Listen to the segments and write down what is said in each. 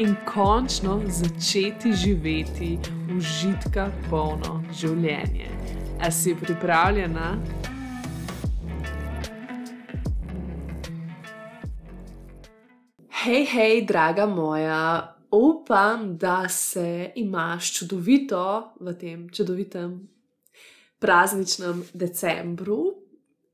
in končno začeti živeti užitka polno življenje. A si pripravljena? Hej, hej, draga moja, upam, da se imaš čudovito v tem čudovitem prazničnem decembru.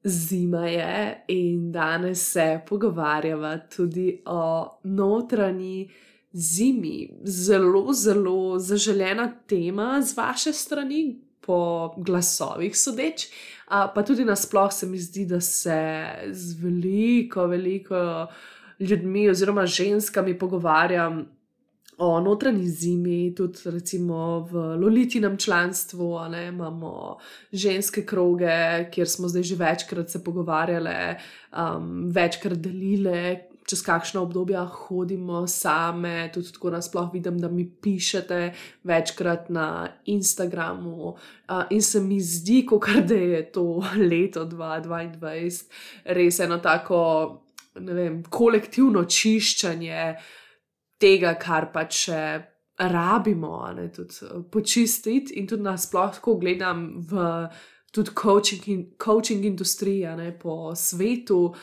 Zima je in danes se pogovarjava tudi o notranji zimi, zelo, zelo zaželena tema z vaše strani, po glasovih sodeč. Pa tudi nasplošno se mi zdi, da se z veliko, veliko ljudmi oziroma ženskami pogovarjam. O notranji zimi, tudi recimo v Lolitinem članstvu, ne, imamo ženske kroge, kjer smo zdaj že večkrat se pogovarjali, um, večkrat delili, čez kakšno obdobje hodimo same, tudi tako nasplošno vidim, da mi pišete večkrat na Instagramu. Uh, in se mi zdi, kar da je to leto 2022 res eno tako, ne vem, kolektivno čiščenje tega, kar pa če. Rabimo ne, tudi počistiti, in tudi nasplošno gledam v tudi coaching, in, coaching industriji po svetu,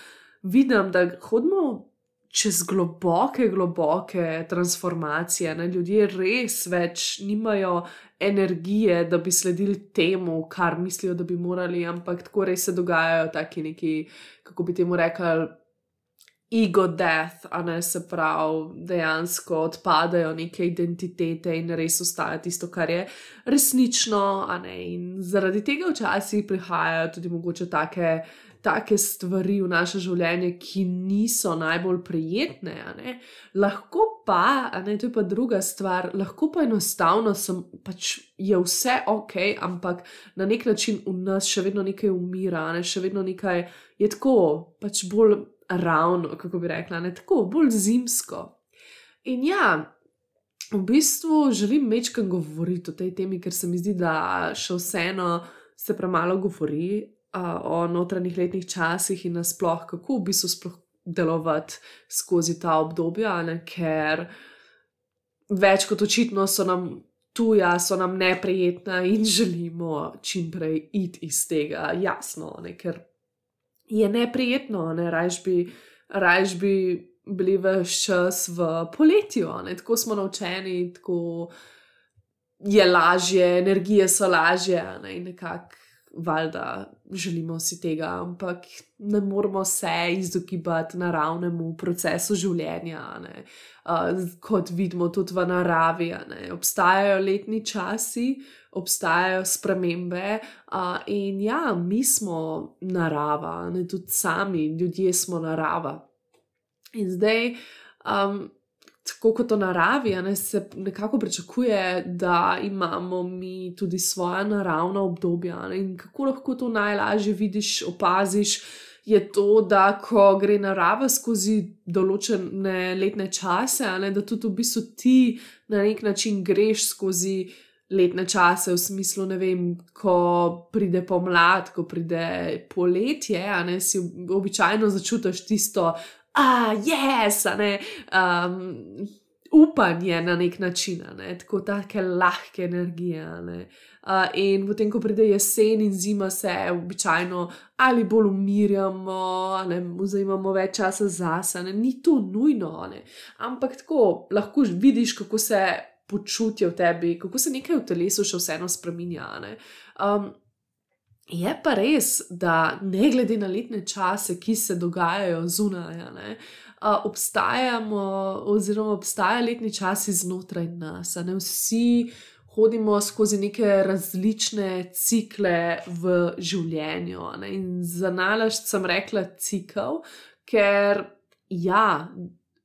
vidim, da hodimo čez globoke, globoke transformacije. Ne? Ljudje res več nimajo energije, da bi sledili temu, kar mislijo, da bi morali, ampak tako res se dogajajo taki neki, kako bi temu rekli. Ego death, a ne se pravi, dejansko odpadajo neke identitete in res ostaja tisto, kar je resnično. In zaradi tega včasih prihajajo tudi mogoče take take stvari v naše življenje, ki niso najbolj prijetne. Lahko pa, ne, to je pa druga stvar, lahko pa enostavno sem, pač je vse ok, ampak na nek način v nas še vedno nekaj umira, ne, še vedno nekaj je tako, pač bolj ravno, kako bi rekla, ne, tako bolj zimsko. In ja. V bistvu želim večkrat govoriti o tej temi, ker se mi zdi, da še vseeno se premalo govori o notranjih letnih časih in nasplošno, kako v bistvu sploh delovati skozi ta obdobja, ne? ker več kot očitno so nam tuja, so nam neprijetna in želimo čim prej iti iz tega, jasno, ne? ker je neprijetno, ne rajš bi, rajš bi. Bili vse čas v poletju, ne? tako smo naučeni, tako je lažje, energije so lažje, ne? in nekako valjda želimo si tega, ampak ne moramo se izogibati naravnemu procesu življenja, uh, kot vidimo tudi v naravi. Obstajajo letni časi, obstajajo spremembe uh, in ja, mi smo narava, ne tudi sami, ljudje smo narava. In zdaj. Um, tako kot v naravi, ne, se nekako pričakuje, da imamo mi tudi svoje naravna obdobja. Ne, in kako lahko to najlažje vidiš, opaziš, je to, da ko gre narava skozi določene letne čase, ne, da tudi v bistvu ti na nek način greš skozi. Letne čase, v smislu, ne vem, ko pride pomlad, ko pride poletje, a ne si običajno začutiš tisto, ah, jaz, ne, um, upanje na nek način, ne, tako take lahke energije. Uh, in potem, ko pride jesen in zima, se običajno ali bolj umirjamo, ali vzamemo več časa zase, ne. ni to nujno, ne. ampak tako lahko vidiš, kako se počutijo v tebi, kako se nekaj v telesu še vseeno spremenja. Um, Je pa res, da ne glede na letne čase, ki se dogajajo zunaj, ne, obstajamo, oziroma obstajajo letni časi znotraj nas. Ne, vsi hodimo skozi neke različne cikle v življenju. Ne, in za nalaž sem rekla cikl, ker ja.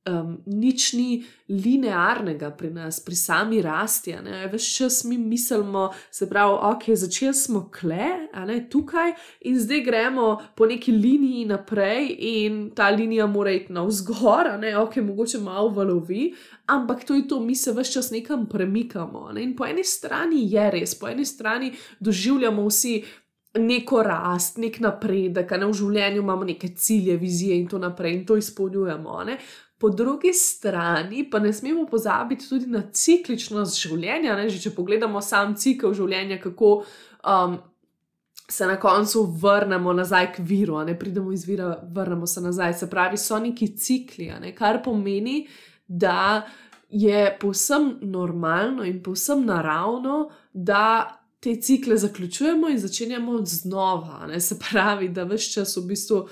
Um, nič ni linearnega pri nas, pri sami rasti. Ves čas mi mislimo, se pravi, ok, začeli smo kle, ne tukaj in zdaj gremo po neki liniji naprej in ta linija mora iti navzgor, ne ok, mogoče malo valovi. Ampak to je to, mi se vse čas nekam premikamo. Ne? In po eni strani je res, po eni strani doživljamo vsi neko rast, nek napredek, ne v življenju imamo neke cilje, vizije in to naprej in to izpolnjujemo. Ne? Po drugi strani pa ne smemo pozabiti tudi na cikličnost življenja. Ne? Že če pogledamo sam cikl življenja, kako um, se na koncu vrnemo nazaj k viru, ne pridemo iz vira, vrnemo se nazaj. Se pravi, so neki cikli, ne? kar pomeni, da je povsem normalno in povsem naravno, da te cikle zaključujemo in začenjamo znova. Ne? Se pravi, da vse čas v bistvu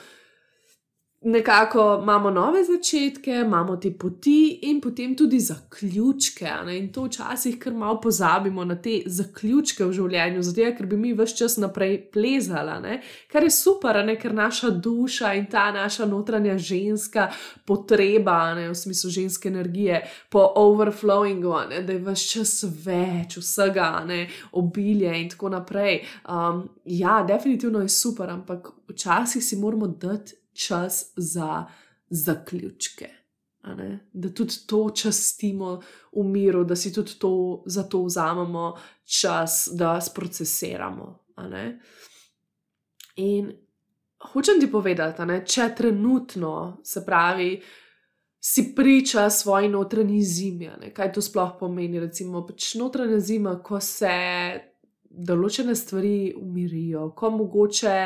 nekako imamo nove začetke, imamo te poti in potem tudi zaključke. Ne? In to včasih kar malo pozabimo na te zaključke v življenju, zato ker bi mi vse čas naprej plezala, ne? kar je super, ne? ker naša duša in ta naša notranja ženska potreba, ne? v smislu ženske energije, po overflowingu, ne? da je vse čas več vsega, ne? obilje in tako naprej. Um, ja, definitivno je super, ampak včasih si moramo dati čas za zaključke. Da tudi to častimo v miru, da si tudi to, za to vzamemo čas, da sprocesiramo. In hočem ti povedati, ne, če trenutno, se pravi, si priča svoji notranji zimi, ne, kaj to sploh pomeni. Recimo, pač notranja zima, ko se določene stvari umirijo, ko mogoče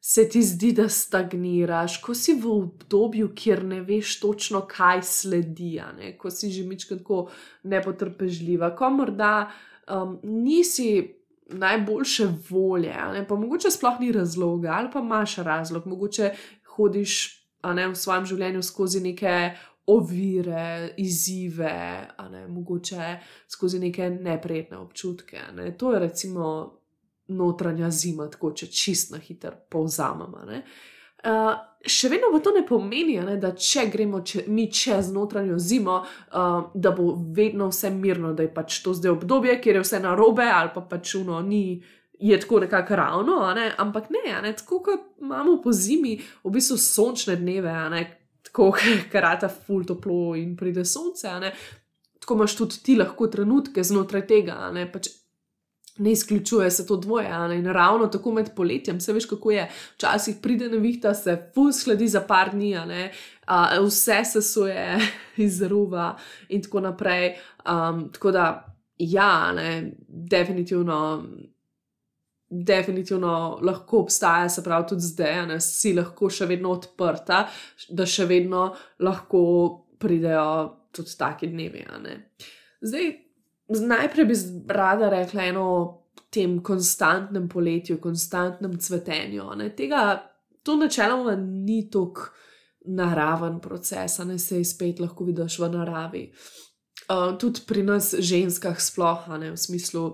se ti zdi, da stagniraš, ko si v obdobju, kjer ne veš točno, kaj sledi, ko si že mička tako nepotrpežljiva, ko morda um, nisi najboljše volje, pa mogoče sploh ni razloga, ali pa imaš razlog, mogoče hodiš ne, v svojem življenju skozi neke. Ovire, izzive, ne, mogoče skozi neke neprijetne občutke. Ne. To je, recimo, notranja zima, tako če čist na hiter povzamemo. Uh, še vedno pa to ne pomeni, ne, da če gremo če, mi čez notranjo zimo, uh, da bo vedno vse mirno, da je pač to zdaj obdobje, kjer je vse narobe, ali pa pač uno ni. Je tako nekako ravno, ne? ampak ne, ne? tako kot imamo po zimi, v bistvu sončne dneve, tako karata, ful toplo in pride sonce. Tako imaš tudi ti lahko trenutke znotraj tega, pač ne izključuje se to dvoje, ali in ravno tako med poletjem, se veš, kako je. Včasih pride nevihta, se fus sledi za par dni, a, vse se suje iz ruva in tako naprej. Um, tako da, ja, ne, definitivno. Definitivno lahko obstaja, se pravi, tudi zdaj, da si lahko še vedno odprta, da še vedno lahko pridejo tudi taki dnevi. Zdaj, najprej bi rada rekla eno o tem konstantnem poletju, konstantnem cvetenju. Tega, to načeloma ni tako naraven proces, ne se je spet lahko vidiš v naravi. Uh, tudi pri nas, ženskah, sploh, ne, v smislu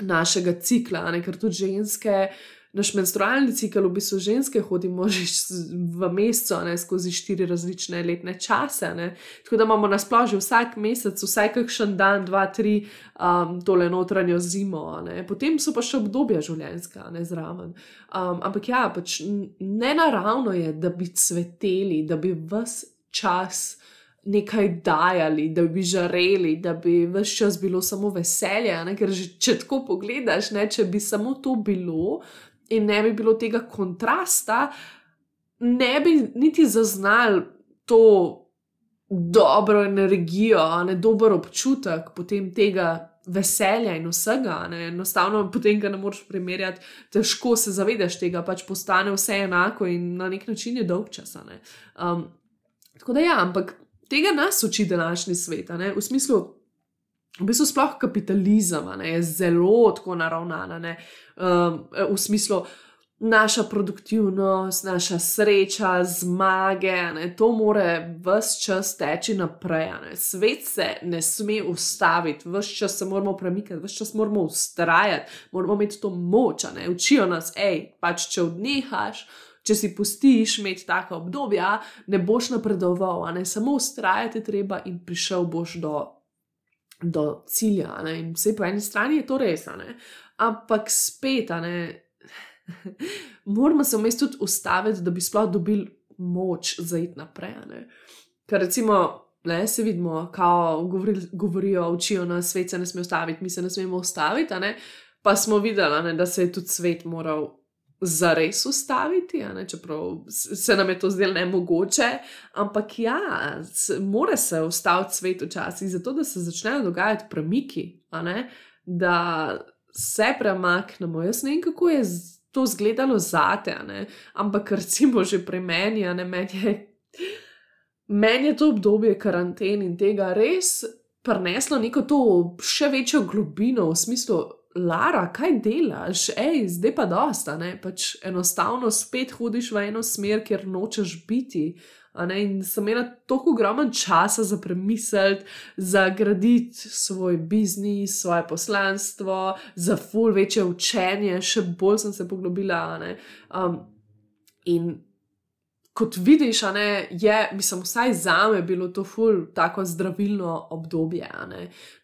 našega cikla, ne, ker tudi ženske naš menstrualni cikl, v bistvu ženske hodimo že v mesecu, ne skozi štiri različne letne čase. Ne. Tako da imamo na splošno vsak mesec, vsaj kakšen dan, dva, tri, um, tole notranjo zimo, ne. potem so pa še obdobja življenjska, ne zraven. Um, ampak ja, pač ne naravno je, da bi cveteli, da bi vse čas. Nekaj dajali, da bi žareli, da bi vse čas bilo samo veselje. Ne? Ker že, če tako pogledaš, ne? če bi samo to bilo, in ne bi bilo tega kontrasta, ne bi niti zaznali to dobro energijo, ne dober občutek potem tega. Veselja in vsega, ne? enostavno, potem, ko ne moreš primerjati, težko se zavedaš tega, pač postane vse enako in na nek način je dolg čas. Um, tako da, ja, ampak tega nas uči današnji svet, v smislu, v bistvu, sploh kapitalizem ne, je zelo tako naravnan, um, v smislu naša produktivnost, naša sreča, zmage, ne, to more vse čas teči naprej. Ne. Svet se ne sme ustaviti, vse čas se moramo premikati, vse čas moramo ustrajati, moramo imeti to moč. Ne. Učijo nas, hej, pač če odnehaš. če si pustiš imeti tako obdobje, ne boš napredoval, ne samo ustrajati treba in prišel boš do, do cilja. In vse po eni strani je to res, ampak spet, ne. Moramo se vmes tudi ustaviti, da bi sploh dobili moč za iti naprej. Ker recimo, ne, se vidimo, kako govori, govorijo, učijo nas, svet se ne sme ustaviti, mi se ne smemo ustaviti. Ne? Pa smo videli, ne, da se je tudi svet moral zares ustaviti, ne, čeprav se nam je to zdelo ne mogoče. Ampak ja, mora se ustaviti svet včasih, zato da se začnejo dogajati premiki, da se premaknemo. Jaz ne vem, kako je to izgledalo zate, ampak recimo že pri meni, ne meni je. Meni je to obdobje karantene in tega res prineslo neko to še večjo globino, v smislu, Lara, kaj delaš, hej, zdaj pa dosta, ne pač enostavno spet hodiš v eno smer, kjer nočeš biti. In sem imela toliko ogromen časa za premisliti, za graditi svoj biznis, svoje poslanstvo, za ful večje učenje, še bolj sem se poglobila. Um, in kot vidiš, ne, je, mislim, vsaj za me bilo to ful, tako zdravilno obdobje.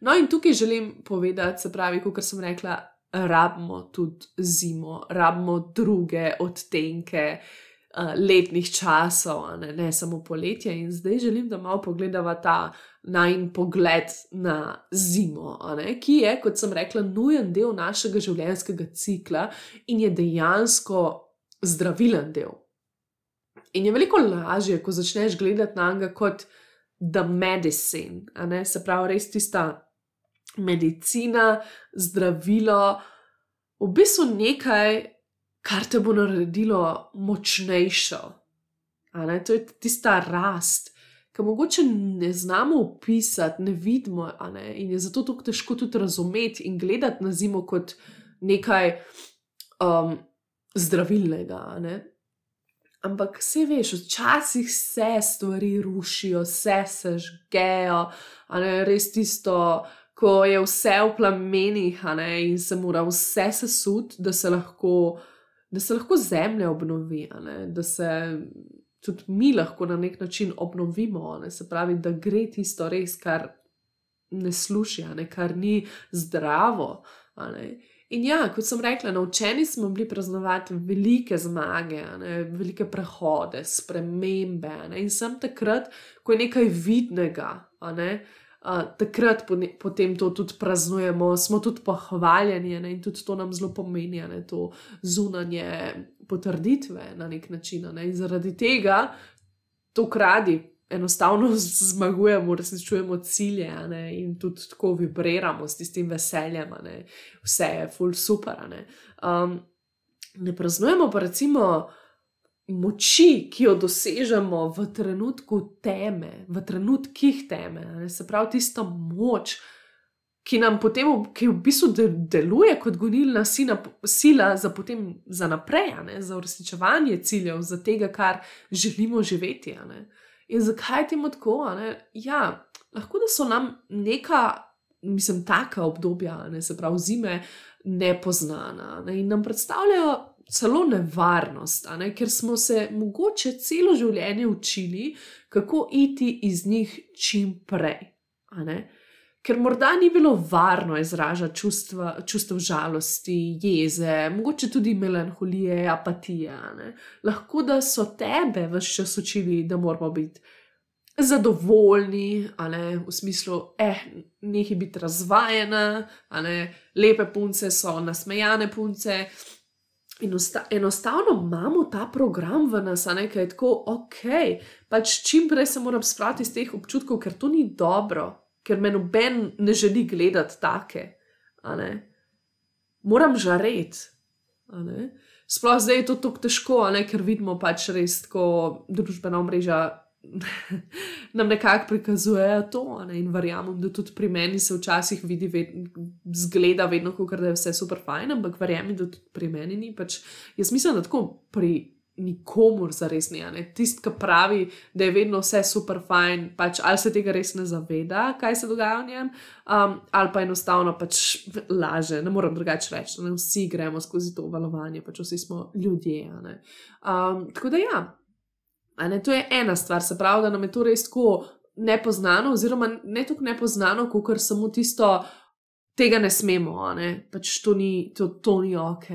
No, in tukaj želim povedati, se pravi, kot sem rekla, rabimo tudi zimo, rabimo druge odtenke. Uh, letnih časov, ne, ne samo poletje, in zdaj želim, da malo pogledamo ta najn pogled na zimo, ne, ki je, kot sem rekla, nujen del našega življenjskega cikla in je dejansko zdravilen del. In je veliko lažje, ko začneš gledati na njega kot the medicine, se pravi, res tista medicina, zdravilo, v bistvu nekaj, kar te bo naredilo močnejšo. To je tista rast, ki mogoče ne znamo opisati, ne vidimo, ne? in je zato tako težko tudi razumeti in gledati na zimo kot nekaj um, zdravilnega. Ampak vse veš, včasih se stvari rušijo, se žgejo, ali res tisto, ko je vse v plamenih in se mora vse sesut, da se lahko, da se lahko zemlja obnovi, da se tudi mi lahko na nek način obnovimo, ne? se pravi, da gre tisto res, kar ne sluši, ne? kar ni zdravo. In ja, kot sem rekla, naučeni smo bili praznovati velike zmage, ne, velike prehode, spremembe. Ne, in sem takrat, ko je nekaj vidnega, ne, a, takrat potem to tudi praznujemo, smo tudi pohvaljeni ne, in tudi to nam zelo pomeni, ne, to zunanje potrditve na nek način. Ne, in zaradi tega to kradi enostavno zmagujemo, uresničujemo cilje ne, in tudi tako vibriramo s tistim veseljem, ne, vse je full super. Ne, um, ne praznujemo pa recimo moči, ki jo dosežemo v trenutku teme, v trenutkih teme, ne, se pravi tisto moč. Ki nam potem, ki v bistvu deluje kot gonilna sila, sila za, potem, za naprej, ne, za uresničevanje ciljev, za tega, kar želimo živeti. Ne. In zakaj je temu tako? Ja, lahko da so nam neka, mislim, taka obdobja, ne, se pravi zime, nepoznana ne, in nam predstavljajo celo nevarnost, ne, ker smo se mogoče celo življenje učili, kako iti iz njih čim prej ker morda ni bilo varno izražati čustva, čustev žalosti, jeze, mogoče tudi melanholije, apatije. Ne? Lahko da so tebe vse čas učili, da moramo biti zadovoljni, ne? v smislu, eh, nekaj biti razvajena, lepe punce so nasmejane punce. In enostavno imamo ta program v nas, da je tako, ok, pač čim prej se moram spraviti iz teh občutkov, ker to ni dobro ker me noben ne želi gledati take. Moram žareti. Sploh zdaj je to tako težko, ker vidimo pač res, ko družbena mreža nam nekako prikazujejo to. Ne? In verjamem, da tudi pri meni se včasih vidi, ved, zgleda vedno, kot da je vse super fajn, ampak verjamem, da tudi pri meni ni. Pač, jaz mislim, da tako pri nikomur za res ne. Tisti, ki pravi, da je vedno vse super fajn, pač ali se tega res ne zaveda, kaj se dogaja v njem, um, ali pa enostavno pač laže, ne morem drugače reči. Ne? Vsi gremo skozi to valovanje, pač vsi smo ljudje. Um, tako da ja. Ne, to je ena stvar, se pravi, da nam je to res tako nepoznano, oziroma ne tako nepoznano, kot samo tisto, tega ne smemo, ne? pač to ni, to, to ni ok.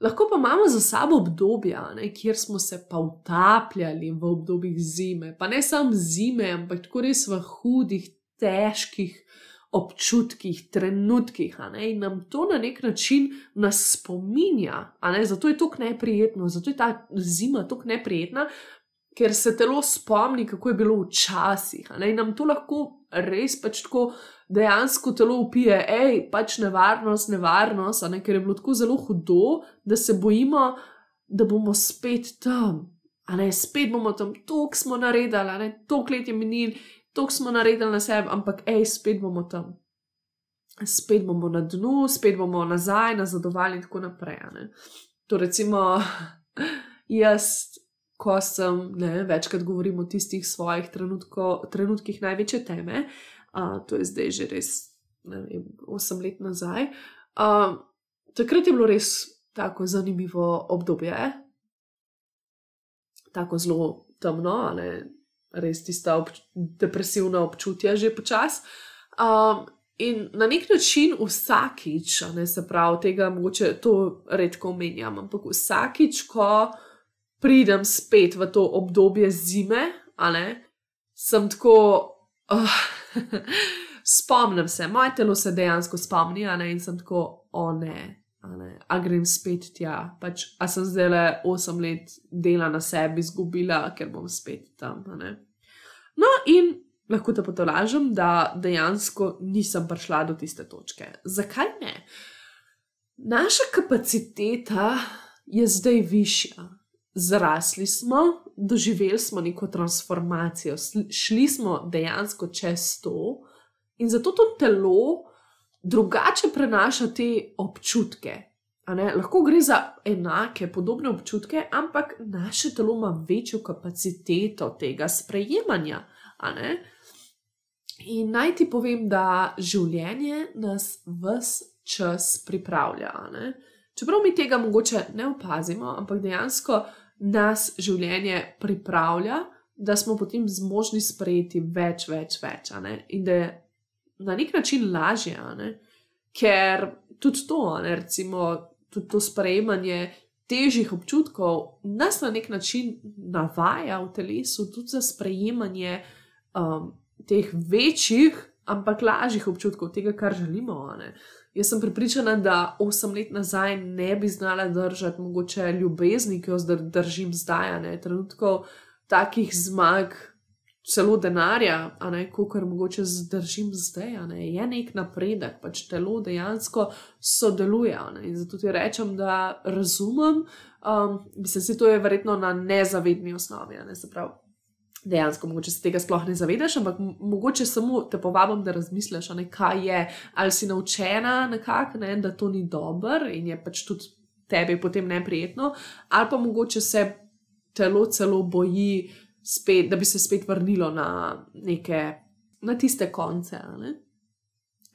Lahko pa imamo za sabo obdobja, ne, kjer smo se pa utapljali v obdobjih zime, pa ne samo zime, ampak tako res v hudih, težkih občutkih, trenutkih. In nam to na nek način nas spominja, zato je to neprijetno, zato je ta zima tako neprijetna, ker se telo spomni, kako je bilo včasih. In nam to lahko res pač tako dejansko telo upije, hej, pač nevarnost, nevarnost, ne, ker je bilo tako zelo hudo, da se bojimo, da bomo spet tam. A ne, spet bomo tam, tok smo naredili, ne, tok let je minil, tok smo naredili na sebi, ampak hej, spet bomo tam. Spet bomo na dnu, spet bomo nazaj, nazadovali in tako naprej. Ne. To recimo jaz, ko sem, ne, večkrat govorim o tistih svojih trenutkih največje teme, uh, uh, to je zdaj že res, ne vem, 8 let nazaj. Uh, takrat je bilo res tako zanimivo obdobje, tako zelo temno, ne, res tista obč depresivna občutja, že počasi. Um, in na nek način vsakič, ne se pravi, tega mogoče to redko omenjam, ampak vsakič, ko pridem spet v to obdobje zime, sem tako. Uh, spomnim se, moje telo se dejansko spomni, ne, in sem tako, o ne, ne a grem spet tja. Pač, a sem zdaj le 8 let dela na sebi izgubila, ker bom spet tam. No, in lahko te potolažem, da dejansko nisem prišla do tiste točke. Zakaj ne? Naša kapaciteta je zdaj višja. Zrasli smo, doživeli smo neko transformacijo, šli smo dejansko čez to, in zato to telo drugače prenaša te občutke. Lahko gre za enake, podobne občutke, ampak naše telo ima večjo kapaciteto tega sprejemanja. In naj ti povem, da življenje nas vse čas pripravlja. Čeprav mi tega mogoče ne opazimo, ampak dejansko nas življenje pripravlja, da smo potem zmožni sprejeti več, več, več. In da je na nek način lažje, ker tudi to, ne? recimo, tudi to sprejemanje težjih občutkov nas na nek način navaja v telesu tudi za sprejemanje um, teh večjih, ampak lažjih občutkov, tega, kar želimo. Jaz sem pripričana, da osem let nazaj ne bi znala držati mogoče ljubezni, ki jo zdaj držim zdaj, ne trenutkov takih zmag, celo denarja, a ne kar mogoče zdržim zdaj, ne je nek napredek, pač telo dejansko sodeluje. In zato ti rečem, da razumem, um, mislim, da se to je verjetno na nezavedni osnovi, ne se pravi dejansko, mogoče se tega sploh ne zavedaš, ampak mogoče samo te povabim, da razmisliš, kaj je, ali si naučena nekako, ne, da to ni dobro in je pač tudi tebi potem neprijetno, ali pa mogoče se telo celo boji, spet, da bi se spet vrnilo na neke, na tiste konce. Ne?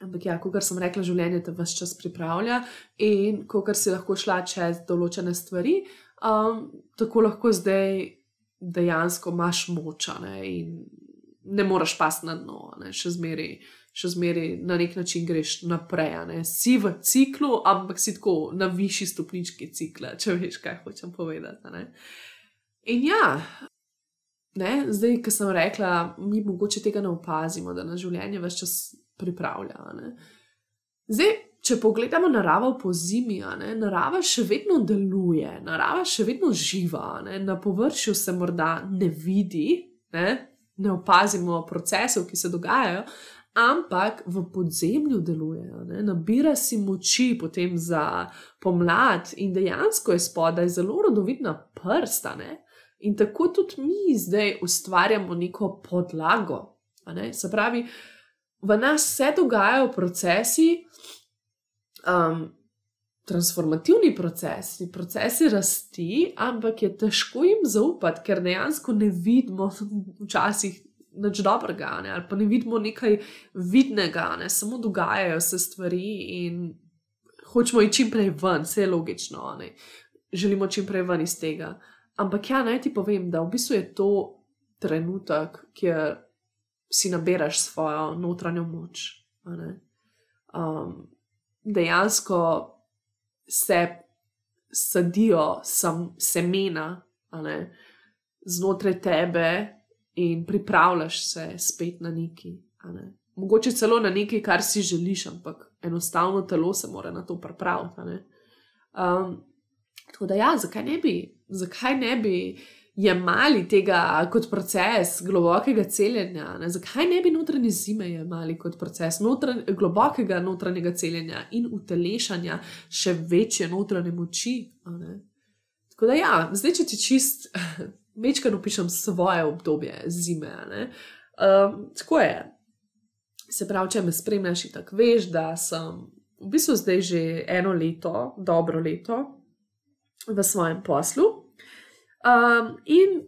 Ampak, ja, kot sem rekla, življenje te vse čas pripravlja in ko si lahko šla čez določene stvari, um, tako lahko zdaj dejansko imaš moč in ne moreš pas na dno, ne? še zmeraj. Še zmeraj na nek način greš naprej, ne? si v ciklu, ampak si tako na višji stopnički cikla, če veš, kaj hočem povedati. Ne? In ja, ne? zdaj, ki sem rekla, mi mogoče tega ne opazimo, da nas življenje več čas pripravlja. Ne? Zdaj, če pogledamo naravo po zimi, ne, narava še vedno deluje, narava še vedno živa, ne, na površju se morda ne vidi, ne, ne opazimo procesov, ki se dogajajo, ampak v podzemlju deluje, ne, nabira si moči potem za pomlad in dejansko je spodaj zelo rodovitna prsta. Ne. In tako tudi mi zdaj ustvarjamo neko podlago. Ne. Se pravi, v nas se dogajajo procesi, um, transformativni procesi, procesi rasti, ampak je težko jim zaupati, ker dejansko ne vidimo včasih nič dobrega, ne? ali pa ne vidimo nekaj vidnega, ne? samo dogajajo se stvari in hočemo iti čim prej ven, vse je logično, ne? želimo čim prej ven iz tega. Ampak ja, naj ti povem, da v bistvu je to trenutek, kjer si naberaš svojo notranjo moč. Um, dejansko se sadijo sem, semena znotraj tebe in pripravljaš se spet na neki. Ne? Mogoče celo na nekaj, kar si želiš, ampak enostavno telo se mora na to pripraviti. Um, tako da, ja, zakaj ne bi, zakaj ne bi jemali tega kot proces globokega celjenja? Ne? Zakaj ne bi notranje zime jemali kot proces notran, globokega notranjega celjenja in utelešanja še večje notranje moči? Tako da, ja, zdaj, če ti čist večkrat opišem svoje obdobje zime. Um, tako je. Se pravi, če me spremljaš, tako veš, da sem v bistvu zdaj že eno leto, dobro leto v svojem poslu. Um, in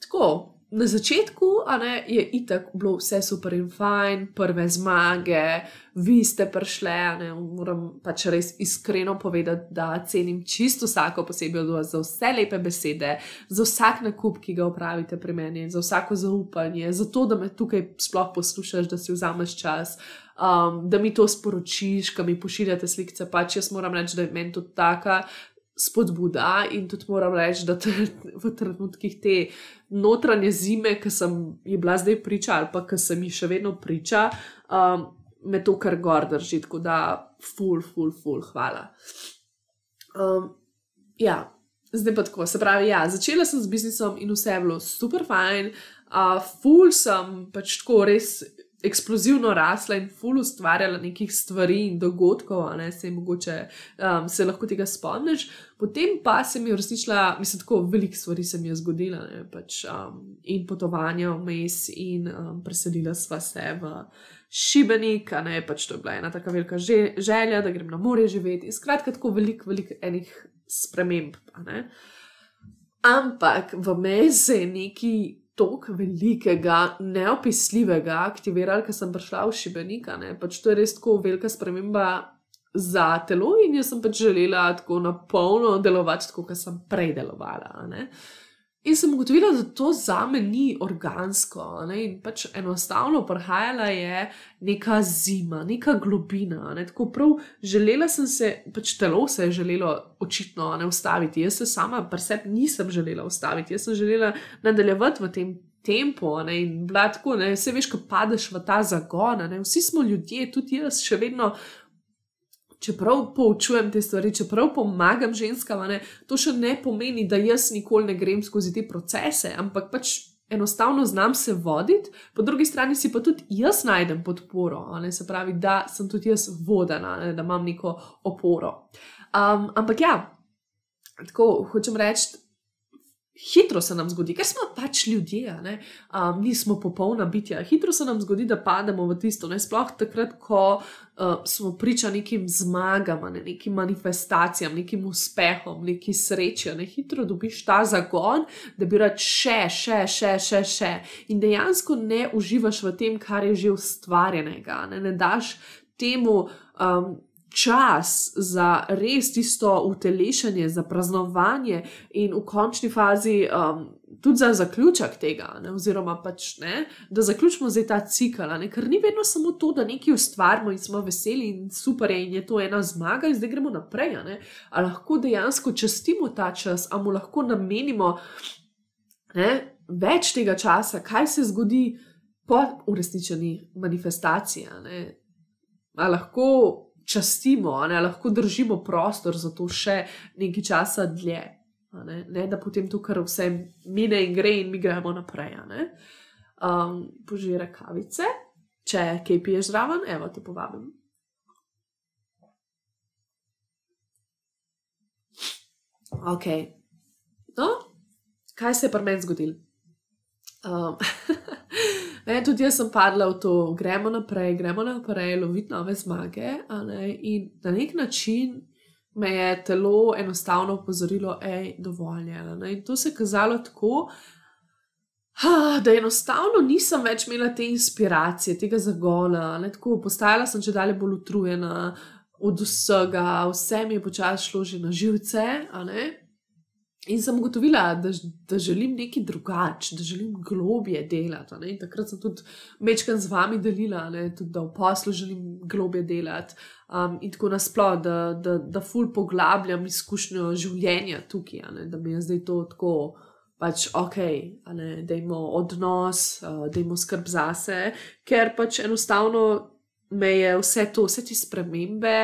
tako, na začetku ne, je itak bilo vse super in fajn, prve zmage, vi ste prišli. Ne, moram pač res iskreno povedati, da cenim čisto vsako posebej od vas za vse lepe besede, za vsak nakup, ki ga upravite pri meni, za vsako zaupanje, za to, da me tukaj sploh poslušaš, da si vzameš čas. Um, da mi to sporočiš, da mi pošiljate slike, pač jaz moram reči, da je meni to taka spodbuda in tudi moram reči, da v trenutkih te notranje zime, ki sem ji bila zdaj priča, ali pa ki sem ji še vedno priča, um, me to kar gor drži, tako da, ful, ful, ful, hvala. Um, ja, zdaj pa tako, se pravi, ja, začela sem z biznisom in vse je bilo super fajn, uh, ful sem pač tako res eksplozivno rasla in ful ustvarjala nekih stvari in dogodkov, ne se mogoče um, se lahko tega spomniš. Potem pa se mi je resničila, mislim, tako veliko stvari se mi je zgodila, ne, pač, um, in potovanja vmes, in um, preselila sva se v Šibenik, ne, pač to je bila ena tako velika že, želja, da grem na morje živeti. Skratka, tako veliko, veliko enih sprememb. Ampak v meni se je neki tako velikega, neopisljivega aktivirali, ker sem prišla v Šibenika. Pač to je res tako velika sprememba za telo in jaz sem pač želela tako na polno delovati, kot sem prej delovala. Ne? In sem ugotovila, da to za me ni organsko. Ne? In pač enostavno prihajala je neka zima, neka globina. Ne? Tako prav želela sem se, pač telo se je želelo očitno ne ustaviti. Jaz se sama pri sebi nisem želela ustaviti, jaz sem želela nadaljevati v tem tempu. Ne? In bila tako, ne? vse veš, ko padeš v ta zagon. Ne? Vsi smo ljudje, tudi jaz še vedno čeprav poučujem te stvari, čeprav pomagam ženskam, ne, to še ne pomeni, da jaz nikoli ne grem skozi te procese, ampak pač enostavno znam se voditi, po drugi strani si pa tudi jaz najdem podporo, ne, se pravi, da sem tudi jaz vodena, ne, da imam neko oporo. Um, ampak ja, tako hočem reči hitro se nam zgodi, ker smo pač ljudje, um, nismo popolna bitja. Hitro se nam zgodi, da pademo v tisto, ne sploh takrat, ko uh, smo priča nekim zmagam, ne, nekim manifestacijam, nekim uspehom, neki sreči. Ne hitro dobiš ta zagon, da bi rad še, še, še, še, še. In dejansko ne uživaš v tem, kar je že ustvarjenega, ne, ne daš temu. Um, čas za res tisto utelešanje, za praznovanje in v končni fazi um, tudi za zaključek tega, ne, oziroma pač ne, da zaključimo zdaj ta cikl. Ne, ker ni vedno samo to, da nekaj ustvarimo in smo veseli in super je in je to ena zmaga in zdaj gremo naprej. Ali lahko dejansko častimo ta čas, ali mu lahko namenimo ne, več tega časa, kaj se zgodi po uresničeni manifestaciji. Ali lahko častimo, ali lahko držimo prostor za to še nekaj časa dlje. Ne? ne, da potem to, kar vse mine in gre, in mi gremo naprej. Um, požire kavice, če kaj piješ zraven, evo te povabim. Ok. No, kaj se je pri meni zgodilo? Um, Ne, tudi jaz sem padla v to, gremo naprej, gremo naprej, loviti nove zmage. In na nek način me je telo enostavno opozorilo, da je dovolj. In to se je kazalo tako, da enostavno nisem več imela te inspiracije, tega zagona. Tako, postajala sem če dalje bolj utrujena od vsega, vse mi je počasi šlo že na živce. In sem ugotovila, da, da želim nekaj drugače, da želim globje delati. In takrat sem tudi večkrat z vami delila, ne, tudi, da v poslu želim globje delati. Um, in tako nasplošno, da, da, da ful poglabljam izkušnjo življenja tukaj, ne, da mi je zdaj to tako, pač ok, da imamo odnos, uh, da imamo skrb zase, ker pač enostavno me je vse to, vse te spremembe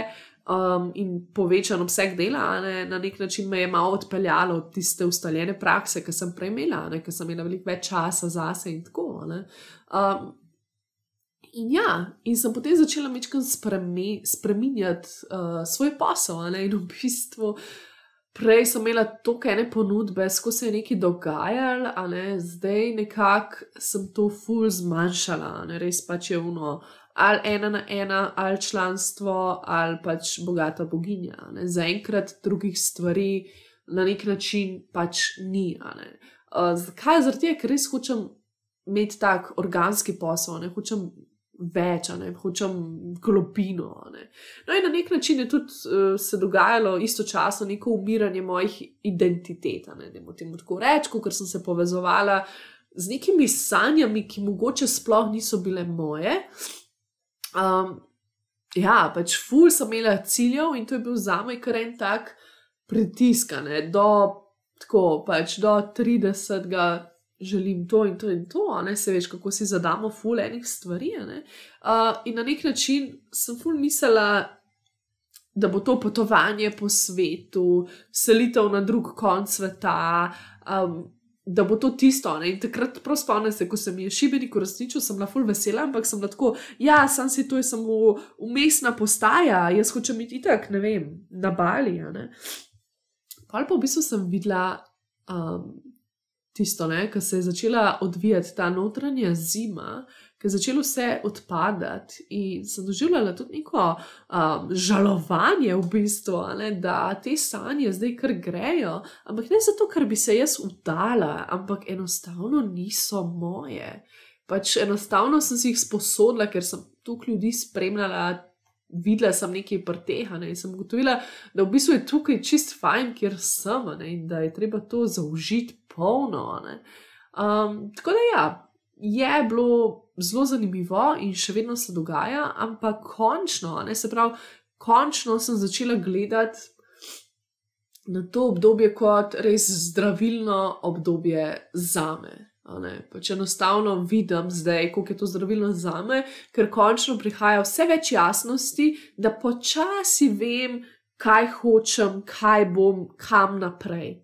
um, in povečan obseg dela, ne, na nek način me je malo odpeljalo od tiste ustaljene prakse, ki sem prej imela, ker sem imela veliko več časa zase in tako. Um, in ja, in sem potem začela spremi, spremenjati uh, svoj posel, ne, in v bistvu. Prej sem imela toliko ene ponudbe, skozi se je nekaj dogajalo, ne, zdaj nekako sem to ful zmanjšala, ne, res pač je uno, ali ena na ena, ali članstvo, ali pač bogata boginja. Zaenkrat drugih stvari na nek način pač ni. Uh, zakaj? Zato, ker res hočem imeti tak organski posel, ne hočem več, ne hočem globino. Ne. No, in na nek način je tudi uh, se dogajalo istočasno neko umiranje mojih identitet. Ne, da jim tako rečem, ker sem se povezovala. Z nekimi sanjami, ki mogoče sploh niso bile moje, Um, ja, pač ful sem imela ciljev in to je bil za me kar en tak pritisk, do, tako, pač do 30. želim to in to in to, ne se veš, kako si zadamo ful enih stvari. Uh, in na nek način sem ful mislila. Da bo to potovanje po svetu, selitev na drug konc sveta, um, da bo to tisto. Ne? In takrat prav spomnim se, ko se mi je šibeni koresničil, sem bila full vesela, ampak sem lahko, ja, sem si to je samo umestna postaja, jaz hočem iti tak, ne vem, na Bali. Pa pa v bistvu sem videla um, tisto, ki se je začela odvijati ta notranja zima ki je začelo vse odpadati, in sem doživljala tudi neko um, žalovanje, v bistvu, ne, da te sanje zdaj kar grejo, ampak ne zato, ker bi se jaz udala, ampak enostavno niso moje. Pač enostavno sem si jih sposodila, ker sem tukaj ljudi spremljala. Videla sem nekaj prtehane in sem ugotovila, da v bistvu je tukaj čist fajn, kjer sem ne, in da je treba to zaužiti polno. Um, tako da ja, je bilo zelo zanimivo in še vedno se dogaja, ampak končno, ne, se pravi, končno sem začela gledati na to obdobje kot res zdravilno obdobje za me. Pač enostavno vidim zdaj, kako je to zdravilno za me, ker končno prihaja vse več jasnosti, da počasi vem, kaj hočem, kaj bom, kam naprej.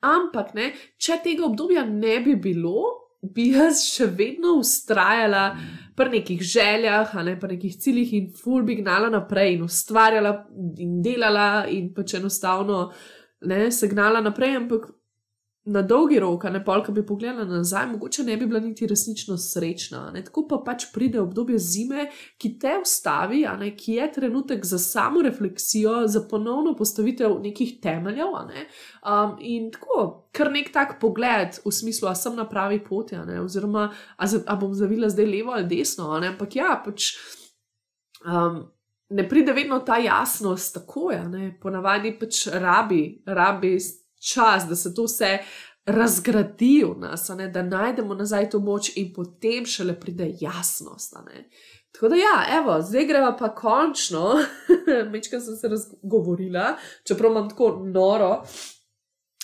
Ampak, ne, če tega obdobja ne bi bilo, bi jaz še vedno ustrajala pri nekih željah, ali pa nekih ciljih in ful bi gnala naprej in ustvarjala in delala in pač enostavno ne, se gnala naprej, ampak na dolgi rok, ne pa, ki bi pogledala nazaj, mogoče ne bi bila niti resnično srečna. Ne? Tako pa pač pride obdobje zime, ki te ustavi, ne? ki je trenutek za samo refleksijo, za ponovno postavitev nekih temeljev. Ne? Um, in tako, kar nek tak pogled v smislu, da sem na pravi poti, oziroma ali bom zavila zdaj levo ali desno. Ampak ja, pač. Um, Ne pride vedno ta jasnost, tako je, ponavadi pač rabi, rabi čas, da se to vse razgradi v nas, ne, da najdemo nazaj to moč in potem šele pride jasnost. Tako da, ja, evo, zdaj greva pa končno, večkrat sem se razgovorila, čeprav imam tako noro.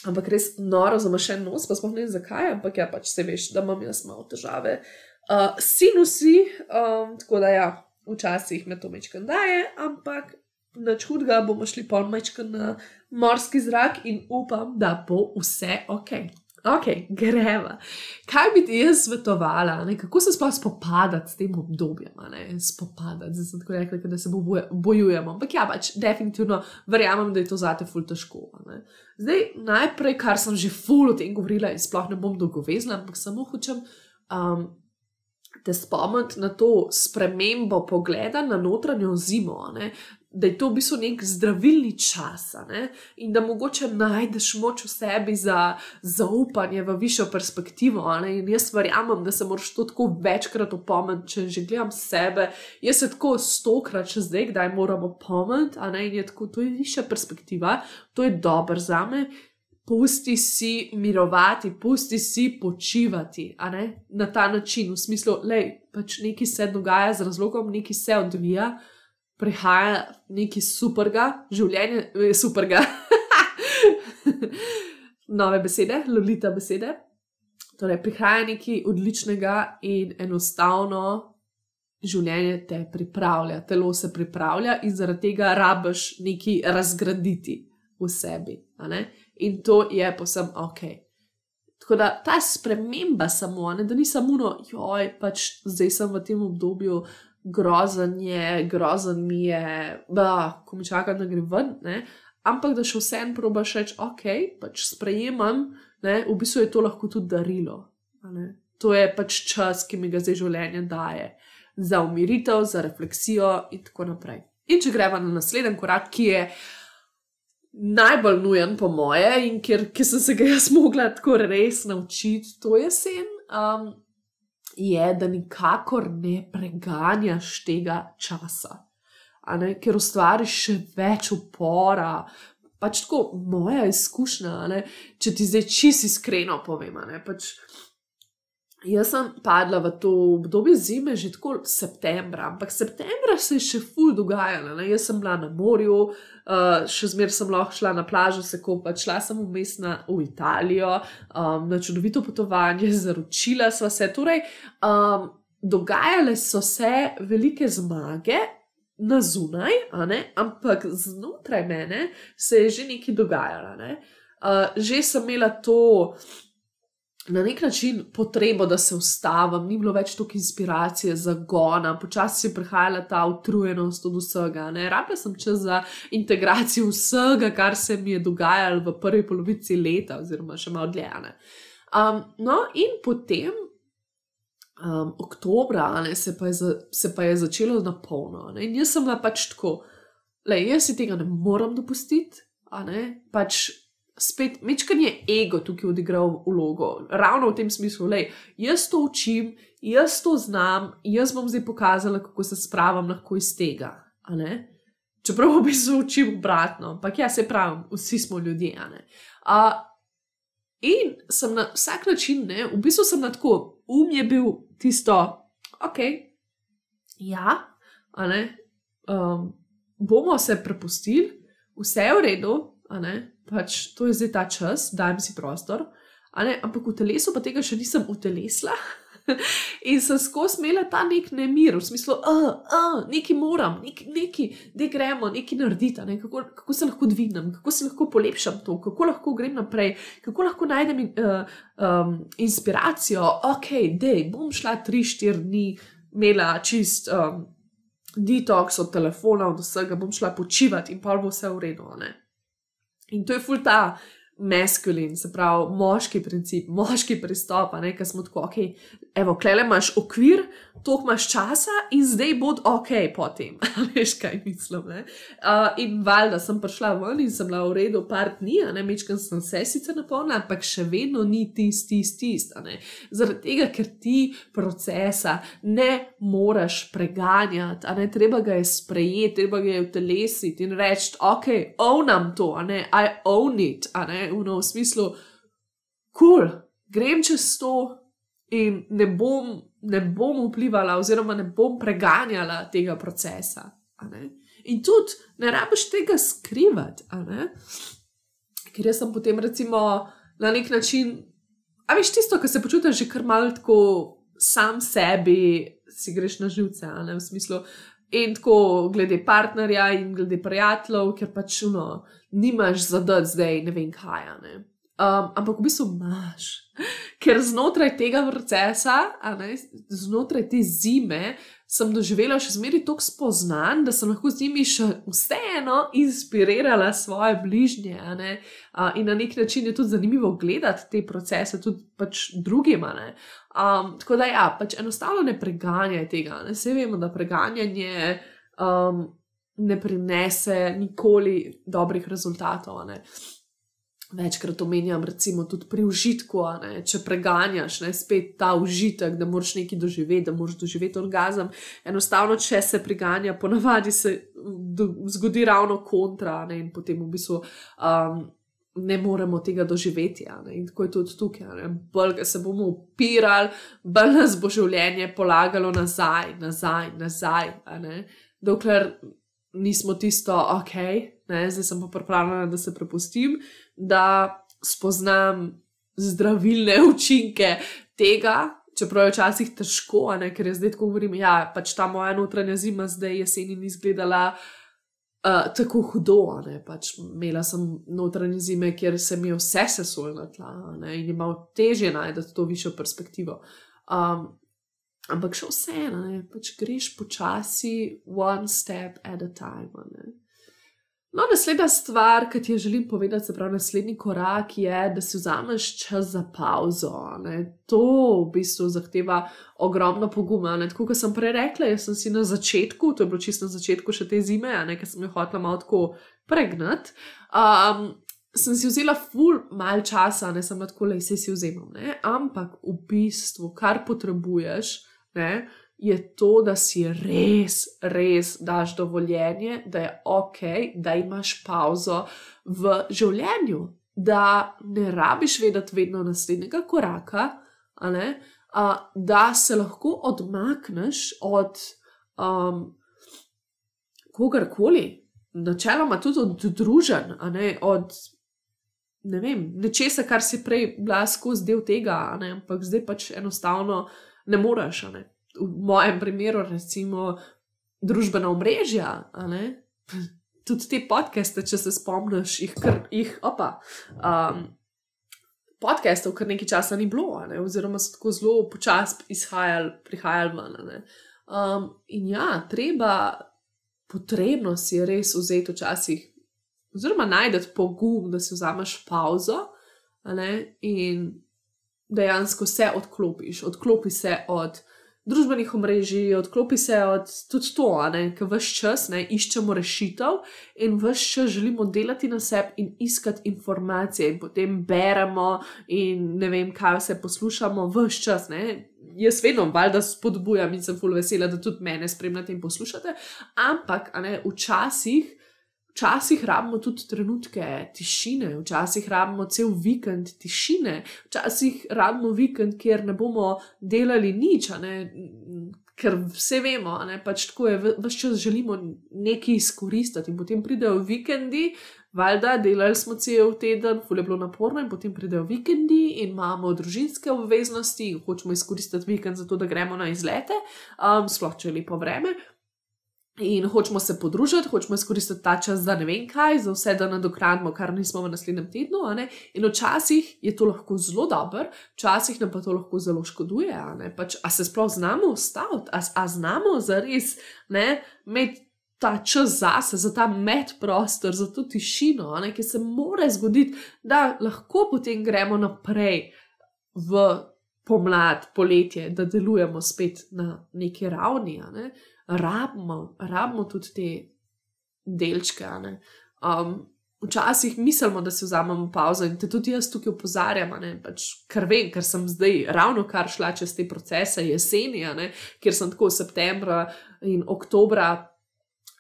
Ampak res noro za mašen nos, pa sploh ne vem zakaj, ampak ja, pač se veš, da imam jaz malo težave. Uh, sinusi, um, tako da ja, včasih me to mečkam daje, ampak nič hudega, bomo šli pol mečka na morski zrak in upam, da bo vse ok. Ok, greva. Kaj bi ti jaz svetovala, ne? kako se sploh spopadati s tem obdobjem? Spopadati, zdaj sem tako rekla, da se bojujemo. Ampak ja, pač definitivno verjamem, da je to zate ful težko. Zdaj, najprej, kar sem že ful o tem govorila in sploh ne bom dolgovezla, ampak samo hočem um, te spomniti na to spremembo pogleda na notranjo zimo. Ne? Da je to v bistvu nek zdravilni čas ne? in da mogoče najdeš moč v sebi za zaupanje v višjo perspektivo. In jaz verjamem, da se moraš to tako večkrat opomniti, če že gledam sebe. Jaz se tako stokrat čez zdaj, kdaj moram opomniti, in je tako, to je višja perspektiva, to je dobro za me. Pusti si mirovati, pusti si počivati na ta način, v smislu, da pač nekaj se dogaja z razlogom, nekaj se odvija prihaja nekaj superga, življenje je eh, superga. Nove besede, lolita besede. Torej, prihaja nekaj odličnega in enostavno življenje te pripravlja, telo se pripravlja in zaradi tega rabiš nekaj razgraditi v sebi. In to je posem ok. Tako da ta sprememba samo, ne, da ni samo, joj, pač zdaj sem v tem obdobju, grozen je, grozen mi je, da ko mi čaka, da gre ven. Ne? Ampak da še vsem probaš reči, ok, pač sprejemam, ne? v bistvu je to lahko tudi darilo. To je pač čas, ki mi ga zdaj življenje daje za umiritev, za refleksijo in tako naprej. In če gremo na naslednji korak, ki je najbolj nujen, po moje, in kjer, kjer sem se ga jaz mogla tako res naučiti, to je sen. Um, je, da nikakor ne preganjaš tega časa, ker ustvariš še več upora. Pač tako moja izkušnja, če ti zdaj čisto iskreno povem. Pač, Jaz sem padla v to obdobje zime že tako septembra, ampak septembra se je še ful dogajalo. Ne? Jaz sem bila na morju, uh, še zmeraj sem lahko šla na plažo, se kopati, šla sem vmes na v Italijo, um, na čudovito potovanje, zaročila sva se. Torej, um, dogajale so se velike zmage. Na zunaj, ampak znotraj mene se je že nekaj dogajalo. Ne? Uh, že sem imela to, na nek način potrebo, da se ustavim, ni bilo več toliko inspiracije, zagona, počasi je prihajala ta utrujenost od vsega. Rabila sem čas za integracijo vsega, kar se mi je dogajalo v prvi polovici leta, oziroma še malo dlje. Um, no, in potem. Um, oktobra ne, se, pa za, se pa je začelo na polno. Ne, in jaz sem bila pač tako, da jaz si tega ne morem dopustiti, pač spet mečkan je ego tukaj odigral vlogo. Ravno v tem smislu, da jaz to učim, jaz to znam, jaz bom zdaj pokazala, kako se spravim lahko iz tega. Čeprav bi se učil obratno, ampak ja, se pravi, vsi smo ljudje. Uh, in sem na vsak način, ne, v bistvu sem na tako, um je bil tisto, ok, ja, um, bomo se prepustili, vse je v redu, pač to je zdaj ta čas, dajem si prostor, ampak v telesu pa tega še nisem utelesla. In sem skozi imela ta nek nemir, v smislu, da uh, uh, nekaj moram, nekaj, da gremo, nekaj narediti, ne? kako, kako se lahko dvignem, kako se lahko polepšam to, kako lahko grem naprej, kako lahko najdem uh, um, inspiracijo. Ok, da bom šla tri, štiri dni, imela čist um, detox od telefona, od vsega, bom šla počivati in pa bo vse v redu. In to je ful ta maskulin, se pravi, moški princip, moški pristop, ki smo tako, ok, evo, klele imaš okvir, toliko imaš časa in zdaj bod ok potem. Veš, kaj mislim. Uh, in valjda sem prišla ven in sem bila v redu par dni, ne mečkam sem se sicer napolnila, ampak še vedno ni tisti, tisti, tisti. Zaradi tega, ker ti procesa ne moreš preganjati, a ne treba ga je sprejeti, treba ga je utelesiti in reči, ok, ownam to, a ne, I own it, a ne, v, no, v smislu, kul, cool, grem čez to in ne bom, ne bom vplivala, oziroma ne bom preganjala tega procesa. In tudi ne rabiš tega skrivati, ker jaz sem potem, recimo, na nek način, a veš tisto, kar se počutiš že kar malce sam sebi, si greš na živce, v smislu. In tako, glede partnerja in glede prijateljev, ker pač no, nimaš zadati zdaj, ne vem kaj. Ne. Um, ampak v bistvu imaš, ker znotraj tega procesa, ne, znotraj te zime, sem doživela še zmeraj toliko spoznanj, da sem lahko z njimi še vseeno inspirirala svoje bližnje. Uh, in na nek način je tudi zanimivo gledati te procese, tudi pač drugima. Um, tako da, ja, pač enostavno ne preganjaj tega. Ne. Vse vemo, da preganjanje um, ne prinese nikoli dobrih rezultatov. Večkrat omenjam, recimo, tudi pri užitku, ne, če preganjaš, ne, spet ta užitek, da moraš nekaj doživeti, da moraš doživeti orgazem. Enostavno, če se preganja, ponavadi se zgodi ravno kontra ne, in potem v bistvu um, ne moremo tega doživeti. Ne, in tako je tudi tukaj. Bolj se bomo upirali, bolj nas bo življenje polagalo nazaj, nazaj, nazaj. Dokler nismo tisto, ok, ne, zdaj sem pa pripravljena, da se prepustim, da spoznam zdravilne učinke tega. Čeprav je včasih težko, ne, ker je zdaj tako govorim, da ja, pač ta moja notranja zima zdaj jeseni ni izgledala uh, tako hudo. Pač imela sem notranje zime, kjer se mi je vse sesulo na tla ne, in imel težje najti to višjo perspektivo. Um, Ampak še vseeno, pač greš počasi, one step at a time. No, naslednja stvar, ki ti jo želim povedati, se pravi, naslednji korak je, da si vzameš čas za pauzo. Ne? To v bistvu zahteva ogromno poguma. Ne? Tako kot sem prej rekla, jaz sem si na začetku, to je bilo čisto na začetku še te zime, ker sem jo hotela malo tako pregnati. Um, sem si vzela ful mal časa, ne sem tako le, vse si vzemam. Ne? Ampak v bistvu, kar potrebuješ, ne, je to, da si res, res daš dovoljenje, da je ok, da imaš pauzo v življenju, da ne rabiš vedeti vedno naslednjega koraka, ne, a, da se lahko odmakneš od um, kogarkoli, načeloma tudi od družen, ne, od. Ne vem, nečesa, kar si prej bila skozi del tega, ne, ampak zdaj pač enostavno ne moreš. Ne? V mojem primeru, recimo, družbena omrežja, tudi te podcaste, če se spomniš, jih, kar, jih opa. Um, Podcastov, kar nekaj časa ni bilo, ne? oziroma so tako zelo počasi izhajali, prihajali ven. Um, in ja, treba, potrebno si je res vzeti včasih, oziroma najti pogum, da si vzameš pauzo in dejansko se odklopiš, odklopi se od družbenih omrežij, odklopi se od tudi to, ker vse čas ne, iščemo rešitev in vse čas želimo delati na sebi in iskati informacije, in potem beremo in ne vem, kaj vse poslušamo, vse čas. Ne. Jaz vedno valjda spodbujam in sem full vesela, da tudi mene spremljate in poslušate, ampak ne, včasih. Včasih rabimo tudi trenutke tišine, včasih rabimo cel vikend tišine, včasih rabimo vikend, kjer ne bomo delali nič, ker vse vemo, ne? pač tako je, vse čas želimo nekaj izkoristiti in potem pridejo vikendi, valjda, delali smo cel teden, ful je bilo naporno in potem pridejo vikendi in imamo družinske obveznosti in hočemo izkoristiti vikend za to, da gremo na izlete, um, sploh če je lepo vreme. In hočemo se podružiti, hočemo izkoristiti ta čas za ne vem kaj, za vse, da nadokradimo, kar nismo v naslednjem tednu. In včasih je to lahko zelo dobro, včasih nam pa to lahko zelo škoduje. Pač, a se sploh znamo ustaviti, a, a znamo zares imeti ta čas zase, za ta medprostor, za to tišino, ki se more zgoditi, da lahko potem gremo naprej v pomlad, poletje, da delujemo spet na neki ravni. Ne? Rabimo, rabimo tudi te delčke. Um, včasih mislimo, da si vzamemo pauzo in te tudi jaz tukaj opozarjam, pač, ker vem, ker sem zdaj ravno kar šla čez te procese jeseni, ker sem tako septembra in oktobra.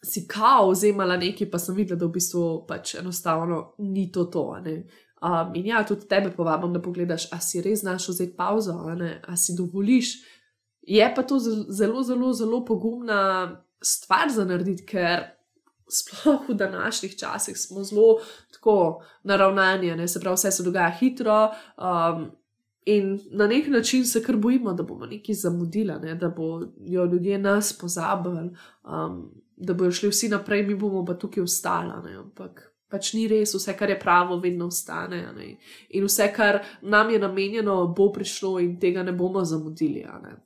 Si kao vzemala nekaj, pa sem videla, da v bistvu pač enostavno ni to. to um, in ja, tudi tebe povabim, da pogledaš, ali si res znaš vzeti pauzo, ali si dovoliš, Je pa to zelo, zelo, zelo pogumna stvar za narediti, ker sploh v današnjih časih smo zelo tako naravnani, ne? se pravi, vse se dogaja hitro. Um, In na nek način se kar bojimo, da bomo nekaj zamudili, ne? da bodo ljudje nas pozabili, um, da bodo šli vsi naprej, mi bomo pa tukaj ostali. Ampak pač ni res, vse, kar je pravo, vedno ostane. In vse, kar nam je namenjeno, bo prišlo in tega ne bomo zamudili. Ne?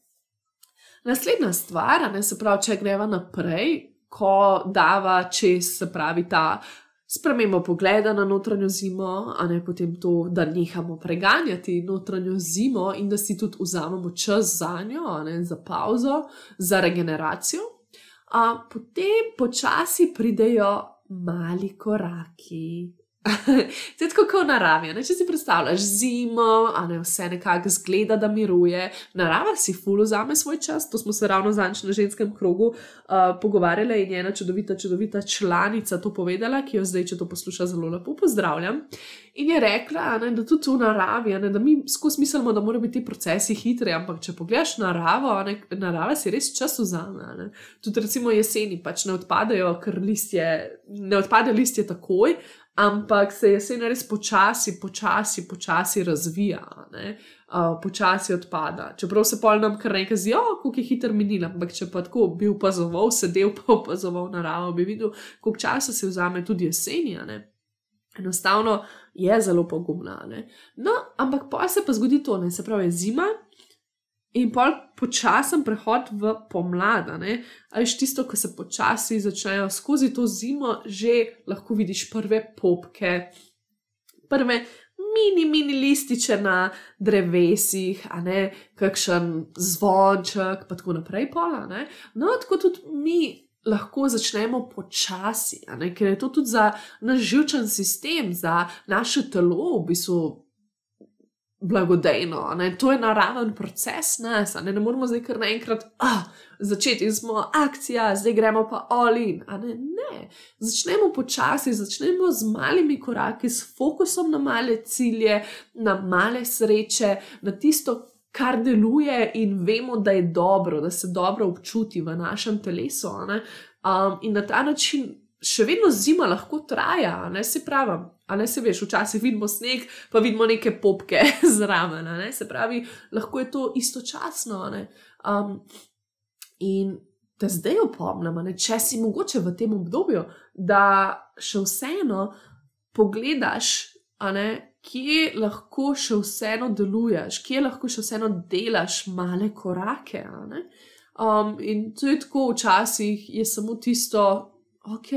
Naslednja stvar, ne, se pravi, če greva naprej, ko dava čez, se pravi, ta sprememba pogleda na notranjo zimo, a ne potem to, da nehamo preganjati notranjo zimo in da si tudi vzamemo čas za njo, ne, za pauzo, za regeneracijo. uh, potem počasi pridejo mali koraki. to je tako kot v naravi. Ne? Če si predstavljaš zimo, a ne vse nekako zgleda, da miruje, narava si fulu zame svoj čas. To smo se ravno zanč na ženskem krogu uh, pogovarjali in je ena čudovita, čudovita članica to povedala, ki jo zdaj, če to posluša, zelo lepo pozdravljam. In je rekla, ne, da tudi v naravi, ne, da mi skozi mislimo, da morajo biti ti procesi hitri, ampak če pogledaš naravo, ne, narava si res čas vzame. Tudi recimo jeseni pač ne odpadajo, ker listje, ne odpadajo listje takoj, ampak se jesen res počasi, počasi, počasi razvija, uh, počasi odpada. Čeprav se pol nam kar nekaj zdi, oh, kako je hitro minilo, ampak če pa tako bi opazoval, sedel pa opazoval naravo, bi videl, koliko časa se vzame tudi jesenja. Enostavno je zelo pogumna. No, ampak pa se pa zgodi to, ne? se pravi zima, In pa počasen prehod v pomlad, ajš tisto, ko se počasi začnejo skozi to zimo, že lahko vidiš prve popke, prve mini, mini lističe na drevesih, a ne? Kakšen zvonček, pa tako naprej. Pola, no, tako tudi mi lahko začnemo počasi, ker je to tudi za naš živčen sistem, za naše telo, v bistvu blagodejno. Ne? To je naraven proces nas, ne? ne moramo zdaj kar naenkrat ah, začeti, smo akcija, zdaj gremo pa olin. Ne? ne, začnemo počasi, začnemo z malimi koraki, s fokusom na male cilje, na male sreče, na tisto. Kar deluje, in vemo, da je dobro, da se dobro občuti v našem telesu. Um, in na ta način še vedno zima lahko traja, ne se pravi. A ne se veš, včasih vidimo sneg, pa vidimo neke popke zraven. Ne? Se pravi, lahko je to istočasno. Um, in te zdaj opomnim, če si mogoče v tem obdobju, da še vseeno pogledaš, ne, kje lahko še vseeno deluješ, kje lahko še vseeno delaš male korake. Um, in to je tako, včasih je samo tisto, ok,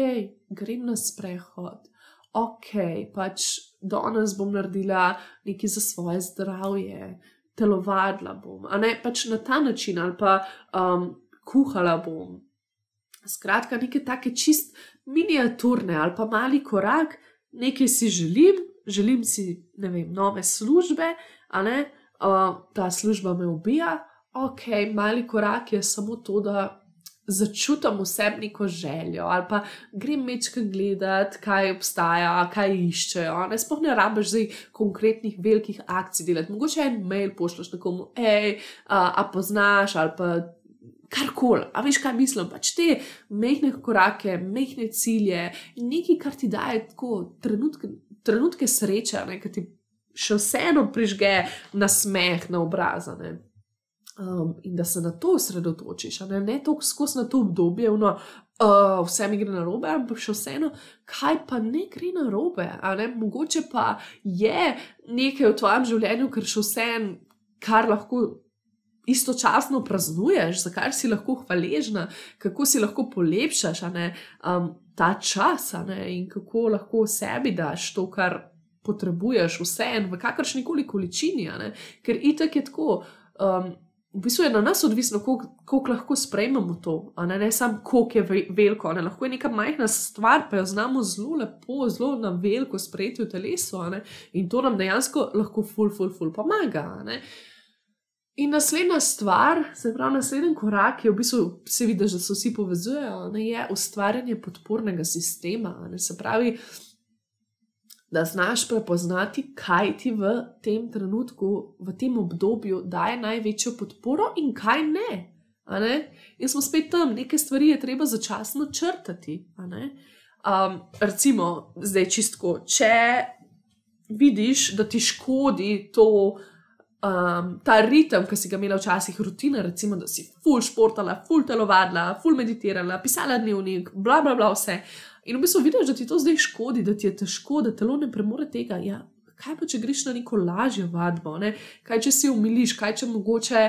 grem na sprehod ok, pač danes bom naredila nekaj za svoje zdravje, telovadila bom, a ne pač na ta način, ali pa um, kuhala bom. Skratka, neke take čist miniaturne ali pa mali korak, nekaj si želim, želim si, ne vem, nove službe, a ne, uh, ta služba me ubija. Ok, mali korak je samo to, da začutim v sebi neko željo, ali pa grem mečkam gledati, kaj obstaja, kaj iščejo. Ne sploh ne rabiš zdaj konkretnih velikih akcij delati. Mogoče en mail pošljaš nekomu, hej, a, a poznaš ali pa. Karkoli, a veš, kaj mislim, pač te mehke korake, mehke cilje nekaj, kar ti daje tako trenutke, trenutke sreče, ki ti še vseeno prižge na smeh, na obrazane um, in da se na to osredotočiš, ne, ne toliko skozi na to obdobje, no, uh, vse mi gre na robe, ampak še vseeno, kaj pa ne gre na robe. Mogoče pa je nekaj v tvojem življenju, kar še vseeno, kar lahko. Istočasno praznuješ, za kar si lahko hvaležna, kako si lahko polepšaš ne, um, ta čas ne, in kako lahko sebi daš to, kar potrebuješ, vse en, v kakršni koli količini. Ne, ker itek je tako. Um, v bistvu je na nas odvisno, koliko lahko sprejmemo to, ne, ne samo koliko je veliko. Ne. Lahko je neka majhna stvar, pa jo znamo zelo lepo, zelo na veliko sprejeti v telesu ne, in to nam dejansko lahko ful, ful, ful pomaga. Ne. In naslednja stvar, se pravi, naslednji korak, je v bistvu, se vidi, da se vsi povezujejo, ne, je ustvarjanje podpornega sistema. Ne, se pravi, da znaš prepoznati, kaj ti v tem trenutku, v tem obdobju daje največjo podporo in kaj ne. ne? In smo spet tam, neke stvari je treba začasno črtati. Um, recimo, zdaj čistko, če vidiš, da ti škodi to. Um, ta ritem, ki si ga imela včasih, rutina, recimo, da si full športala, full telovadila, full meditirala, pisala dnevnik, bla, bla, bla, vse. In v bistvu vidiš, da ti to zdaj škodi, da ti je težko, da telo ne premore tega. Ja, kaj pa, če greš na neko lažjo vadbo, ne? kaj če si umiliš, kaj če mogoče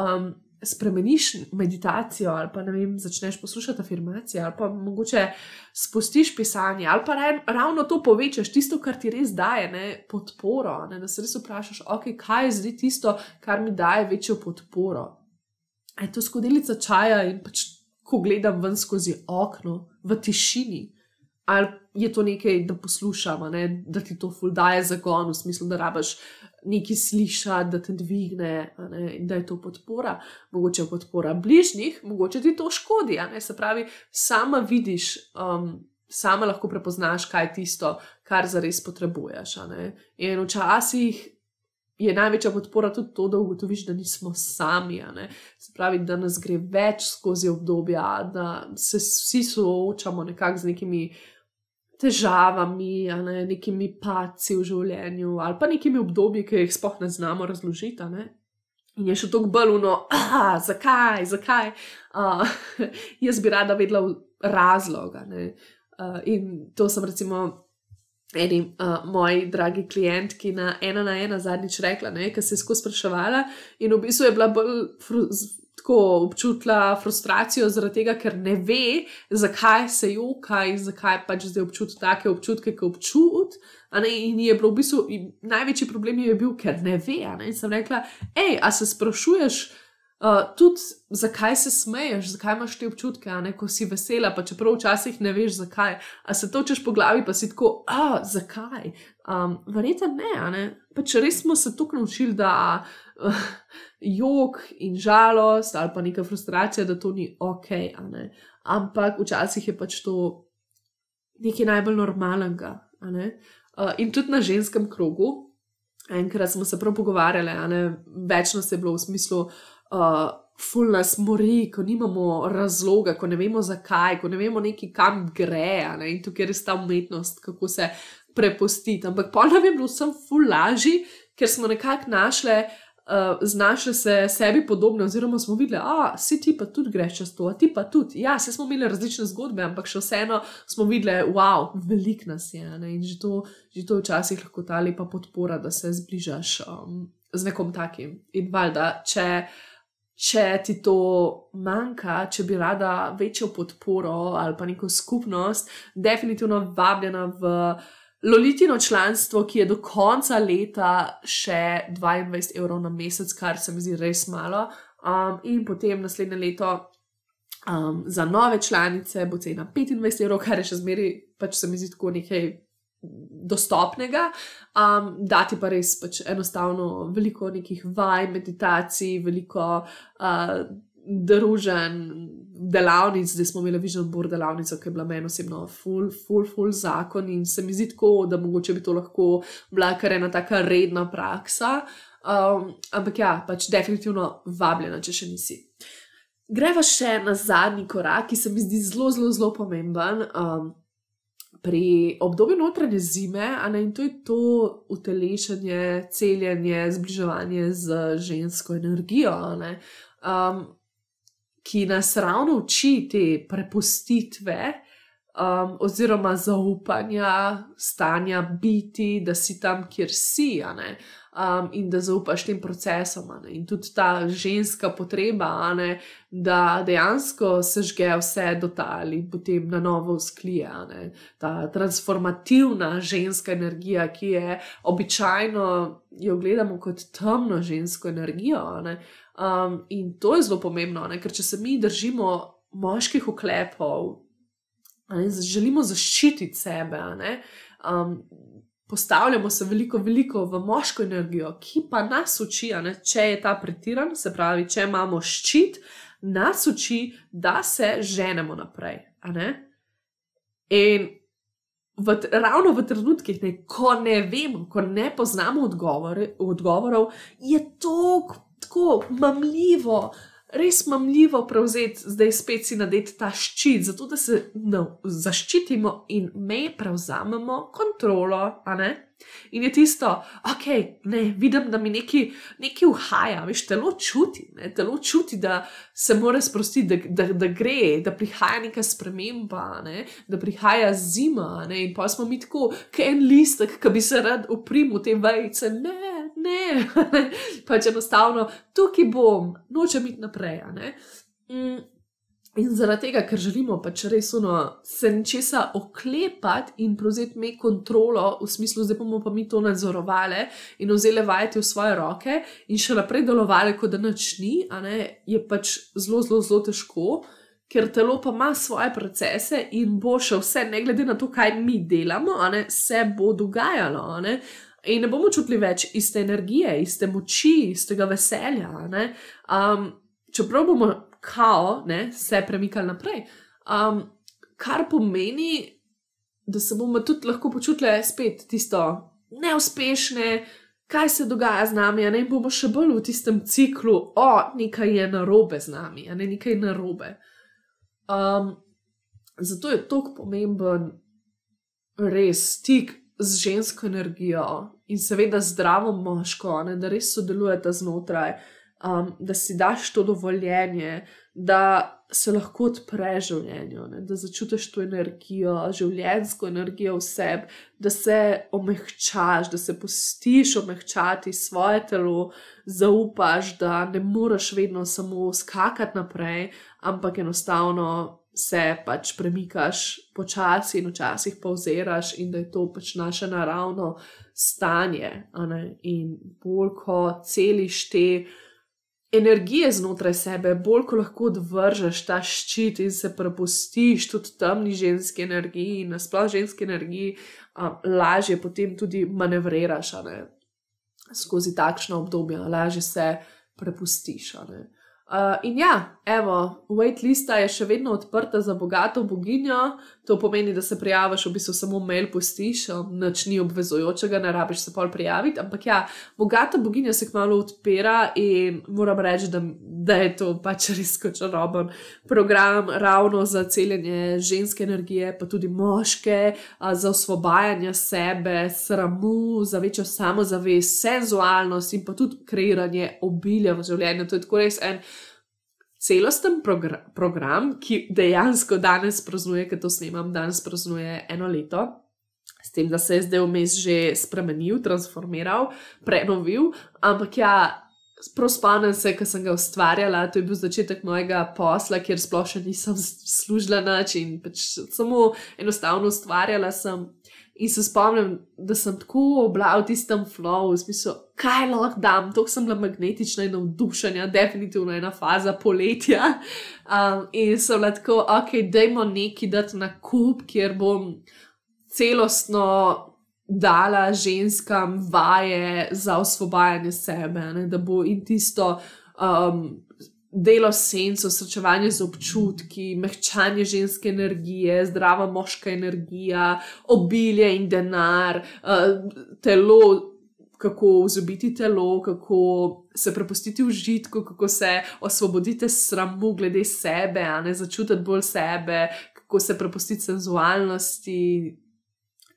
um, spremeniš meditacijo ali pa vem, začneš poslušati afirmacije ali pa mogoče spustiš pisanje ali pa ravno to povečaš, tisto, kar ti res daje ne? podporo. Ne? Da se res vprašaš, okay, kaj je zdaj tisto, kar mi daje večjo podporo. Je to skodelica čaja in pač ko gledam ven skozi okno, v tišini, ali je to nekaj, da poslušam, ne? da ti to fuldaje zagon, v smislu, da rabaš nekaj slišati, da te dvigne in da je to podpora, mogoče je podpora bližnjih, mogoče ti to škodi. Se pravi, sama vidiš. Um, Sama lahko prepoznaš, kaj je tisto, kar zares potrebuješ. In včasih je največja podpora tudi to, da ugotoviš, da nismo sami. Se pravi, da nas gre več skozi obdobja, da se vsi soočamo nekako z nekimi težavami, ne, nekimi paci v življenju ali pa nekimi obdobji, ki jih sploh ne znamo razložiti. Ne. In je še tako baluno, zakaj, zakaj. Uh, jaz bi rada vedela razloga. Uh, in to sem recimo eni uh, moji dragi klientki na ena na ena zadnjič rekla, ker se je skozi spraševala in v bistvu je bila bolj tako občutila frustracijo zaradi tega, ker ne ve, zakaj se joka in zakaj pač zdaj občuti take občutke, ki občuti. In je bilo v bistvu največji problem, je bil, ker ne ve. Ne? In sem rekla, hej, a se sprašuješ? Uh, tudi zakaj se smeješ, zakaj imaš te občutke, ne, ko si vesela, pa čeprav včasih ne veš zakaj. A se točeš po glavi, pa si tako, ah, zakaj. Um, Verjetno ne, ne. Pač res smo se tukaj naučili, da uh, jog in žalost ali pa neka frustracija, da to ni ok. Ampak včasih je pač to nekaj najbolj normalnega. Uh, in tudi na ženskem krogu, enkrat smo se prav pogovarjali, več nas je bilo v smislu uh, ful nas mori, ko nimamo razloga, ko ne vemo zakaj, ko ne vemo neki kam gre. Ne? In tukaj je res ta umetnost, kako se prepustiti. Ampak pa nam je bilo vsem ful lažji, ker smo nekako našli. Uh, znašli se sebi podobne, oziroma smo videli, da si ti pa tudi greš čez to, a ti pa tudi. Ja, se smo imeli različne zgodbe, ampak še vseeno smo videli, wow, velik nas je. Ne? In že to, že to včasih lahko ta lepa podpora, da se zbližaš um, z nekom takim. In valjda, če če ti to manjka, če bi rada večjo podporo ali pa neko skupnost, definitivno vabljena v Lolitino članstvo, ki je do konca leta še 22 evrov na mesec, kar se mi zdi res malo. Um, in potem naslednje leto um, za nove članice bo cena 25 evrov, kar je še zmeraj, pač se mi zdi tako nekaj dostopnega, um, dati pa res pač enostavno veliko nekih vaj, meditacij, veliko uh, družen, delavnic. Zdaj smo imeli vižen bor delavnico, ki je bila meni osebno full, full, full zakon in se mi zdi tako, da mogoče bi to lahko bila kar ena taka redna praksa. Um, ampak ja, pač definitivno vabljena, če še nisi. Greva še na zadnji korak, ki se mi zdi zelo, zelo, zelo pomemben. Um, pri obdobju notranje zime, ne, in to je to utelešanje, celjenje, zbliževanje z žensko energijo, ne, um, ki nas ravno uči te prepustitve. Um, oziroma, zaupanja, stanja biti, da si tam, kjer si, um, in da zaupaš tem procesom. In tudi ta ženska potreba, ne, da dejansko se žge vse do tal in potem na novo sklije. Ne. Ta transformativna ženska energija, ki je običajno, jo gledamo kot temno žensko energijo. Um, in to je zelo pomembno, ne, ker če se mi držimo moških uklepov, ne, želimo zaščititi sebe. Um, postavljamo se veliko, veliko v moško energijo, ki pa nas uči, ne, če je ta pretiran, se pravi, če imamo ščit, nas uči, da se ženemo naprej. In v, ravno v trenutkih, ne, ko ne vemo, ko ne poznamo odgovore, odgovorov, je to tako mamljivo res mamljivo prevzeti, zdaj spet si nadeti ta ščit, zato da se no, zaščitimo in me prevzamemo kontrolo. In je tisto, ok, ne, vidim, da mi nekaj, nekaj uhaja, veš, telo čuti, ne, telo čuti, da se mora sprostiti, da, da, da gre, da prihaja neka sprememba, ne, da prihaja zima. Ne, in pa smo mi tako, kot en listek, ki bi se rad oprimil te vejce, ne, ne, pač enostavno, tukaj bom, nočem iti naprej. Mm. In zaradi tega, ker želimo pač res uno, se nečesa oklepati in prevzeti me kontrolo, v smislu, da bomo pa mi to nadzorovali in vzeli vajeti v svoje roke in še naprej delovali, kot da nič ni, je pač zelo, zelo, zelo težko, ker telo pa ima svoje procese in bo še vse, ne glede na to, kaj mi delamo, ne, se bo dogajalo. Ne. In ne bomo čutili več iste energije, iste moči, istega veselja. Um, čeprav bomo kao, ne, se premikali naprej. Um, kar pomeni, da se bomo tudi lahko počutili spet tisto neuspešne, kaj se dogaja z nami, ne bomo še bolj v tistem ciklu, o, nekaj je narobe z nami, ne nekaj narobe. Um, zato je tako pomemben res stik z žensko energijo in seveda zdravo moško, ne, da res sodelujete znotraj, um, da si daš to dovoljenje, da se lahko odpre življenju, ne? da začutiš to energijo, življensko energijo v sebi, da se omehčaš, da se pustiš omehčati svoje telo, zaupaš, da ne moreš vedno samo skakati naprej, ampak enostavno se pač premikaš počasi in včasih pauziraš, in da je to pač naše naravno stanje. In bolj kot celiš te energije znotraj sebe, bolj ko lahko odvržeš ta ščit in se prepustiš tudi temni ženski energiji in nasplošno ženski energiji, um, lažje potem tudi manevriraš skozi takšno obdobje, lažje se prepustiš. Uh, in ja, evo, waitlista je še vedno odprta za bogato boginjo, to pomeni, da se prijaviš, v bistvu samo mail postiš, noč ni obvezujočega, ne rabiš se pol prijaviti. Ampak ja, bogata boginja se kmalo odpira in moram reči, da, da je to pač res čaroben program, ravno za celjenje ženske energije, pa tudi moške, uh, za osvobajanje sebe, sramu, za večjo samozavest, senzualnost in pa tudi kreiranje obilja v življenju. To je tako res en celosten progr program, ki dejansko danes praznuje, ker to snemam, danes praznuje eno leto. S tem, da se je zdaj vmes že spremenil, transformiral, prenovil, ampak ja, spomnim se, ker sem ga ustvarjala, to je bil začetek mojega posla, kjer sploh še nisem služila nič in pač samo enostavno ustvarjala sem. In se spomnim, da sem tako bila v tistem flowu, v smislu, kaj lahko dam, tako sem bila magnetična in navdušena, definitivno ena faza poletja. Um, in sem bila tako, ok, dajmo neki dati na kup, kjer bom celostno dala ženskam vaje za osvobajanje sebe, ne, da bo in tisto. Um, delo s senco, srečevanje z občutki, mehčanje ženske energije, zdrava moška energija, obilje in denar, uh, telo. Kako vzobiti telo, kako se prepustiti v žitku, kako se osvoboditi sramu glede sebe, a ne začutiti bolj sebe, kako se prepustiti senzualnosti,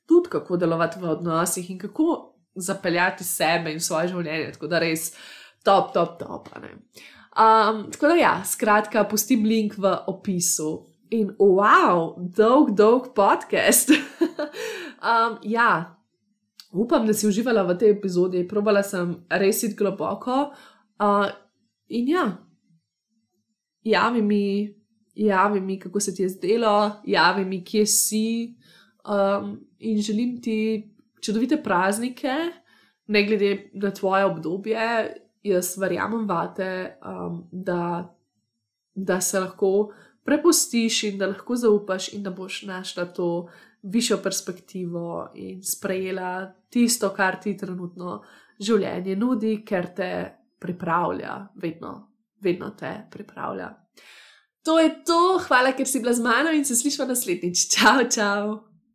tudi kako delovati v odnosih in kako zapeljati sebe in svoje življenje. Tako da res top, top, top. Um, tako da, ja, skratka, pustim link v opisu. In wow, dolg, dolg podcast. um, ja, upam, da si uživala v tej epizodi, probala sem res iti globoko. Uh, in ja, javi mi, javi mi, kako se ti je zdelo, javi mi, kje si. Um, in želim ti čudovite praznike, ne glede na tvoje obdobje jaz verjamem vate, um, da, da se lahko prepustiš in da lahko zaupaš, in da boš našla to višjo perspektivo in sprejela tisto, kar ti trenutno življenje nudi, ker te pripravlja, vedno, vedno te pripravlja. To je to, hvala, ker si bila z mano in se slišva naslednjič. Čau, čau!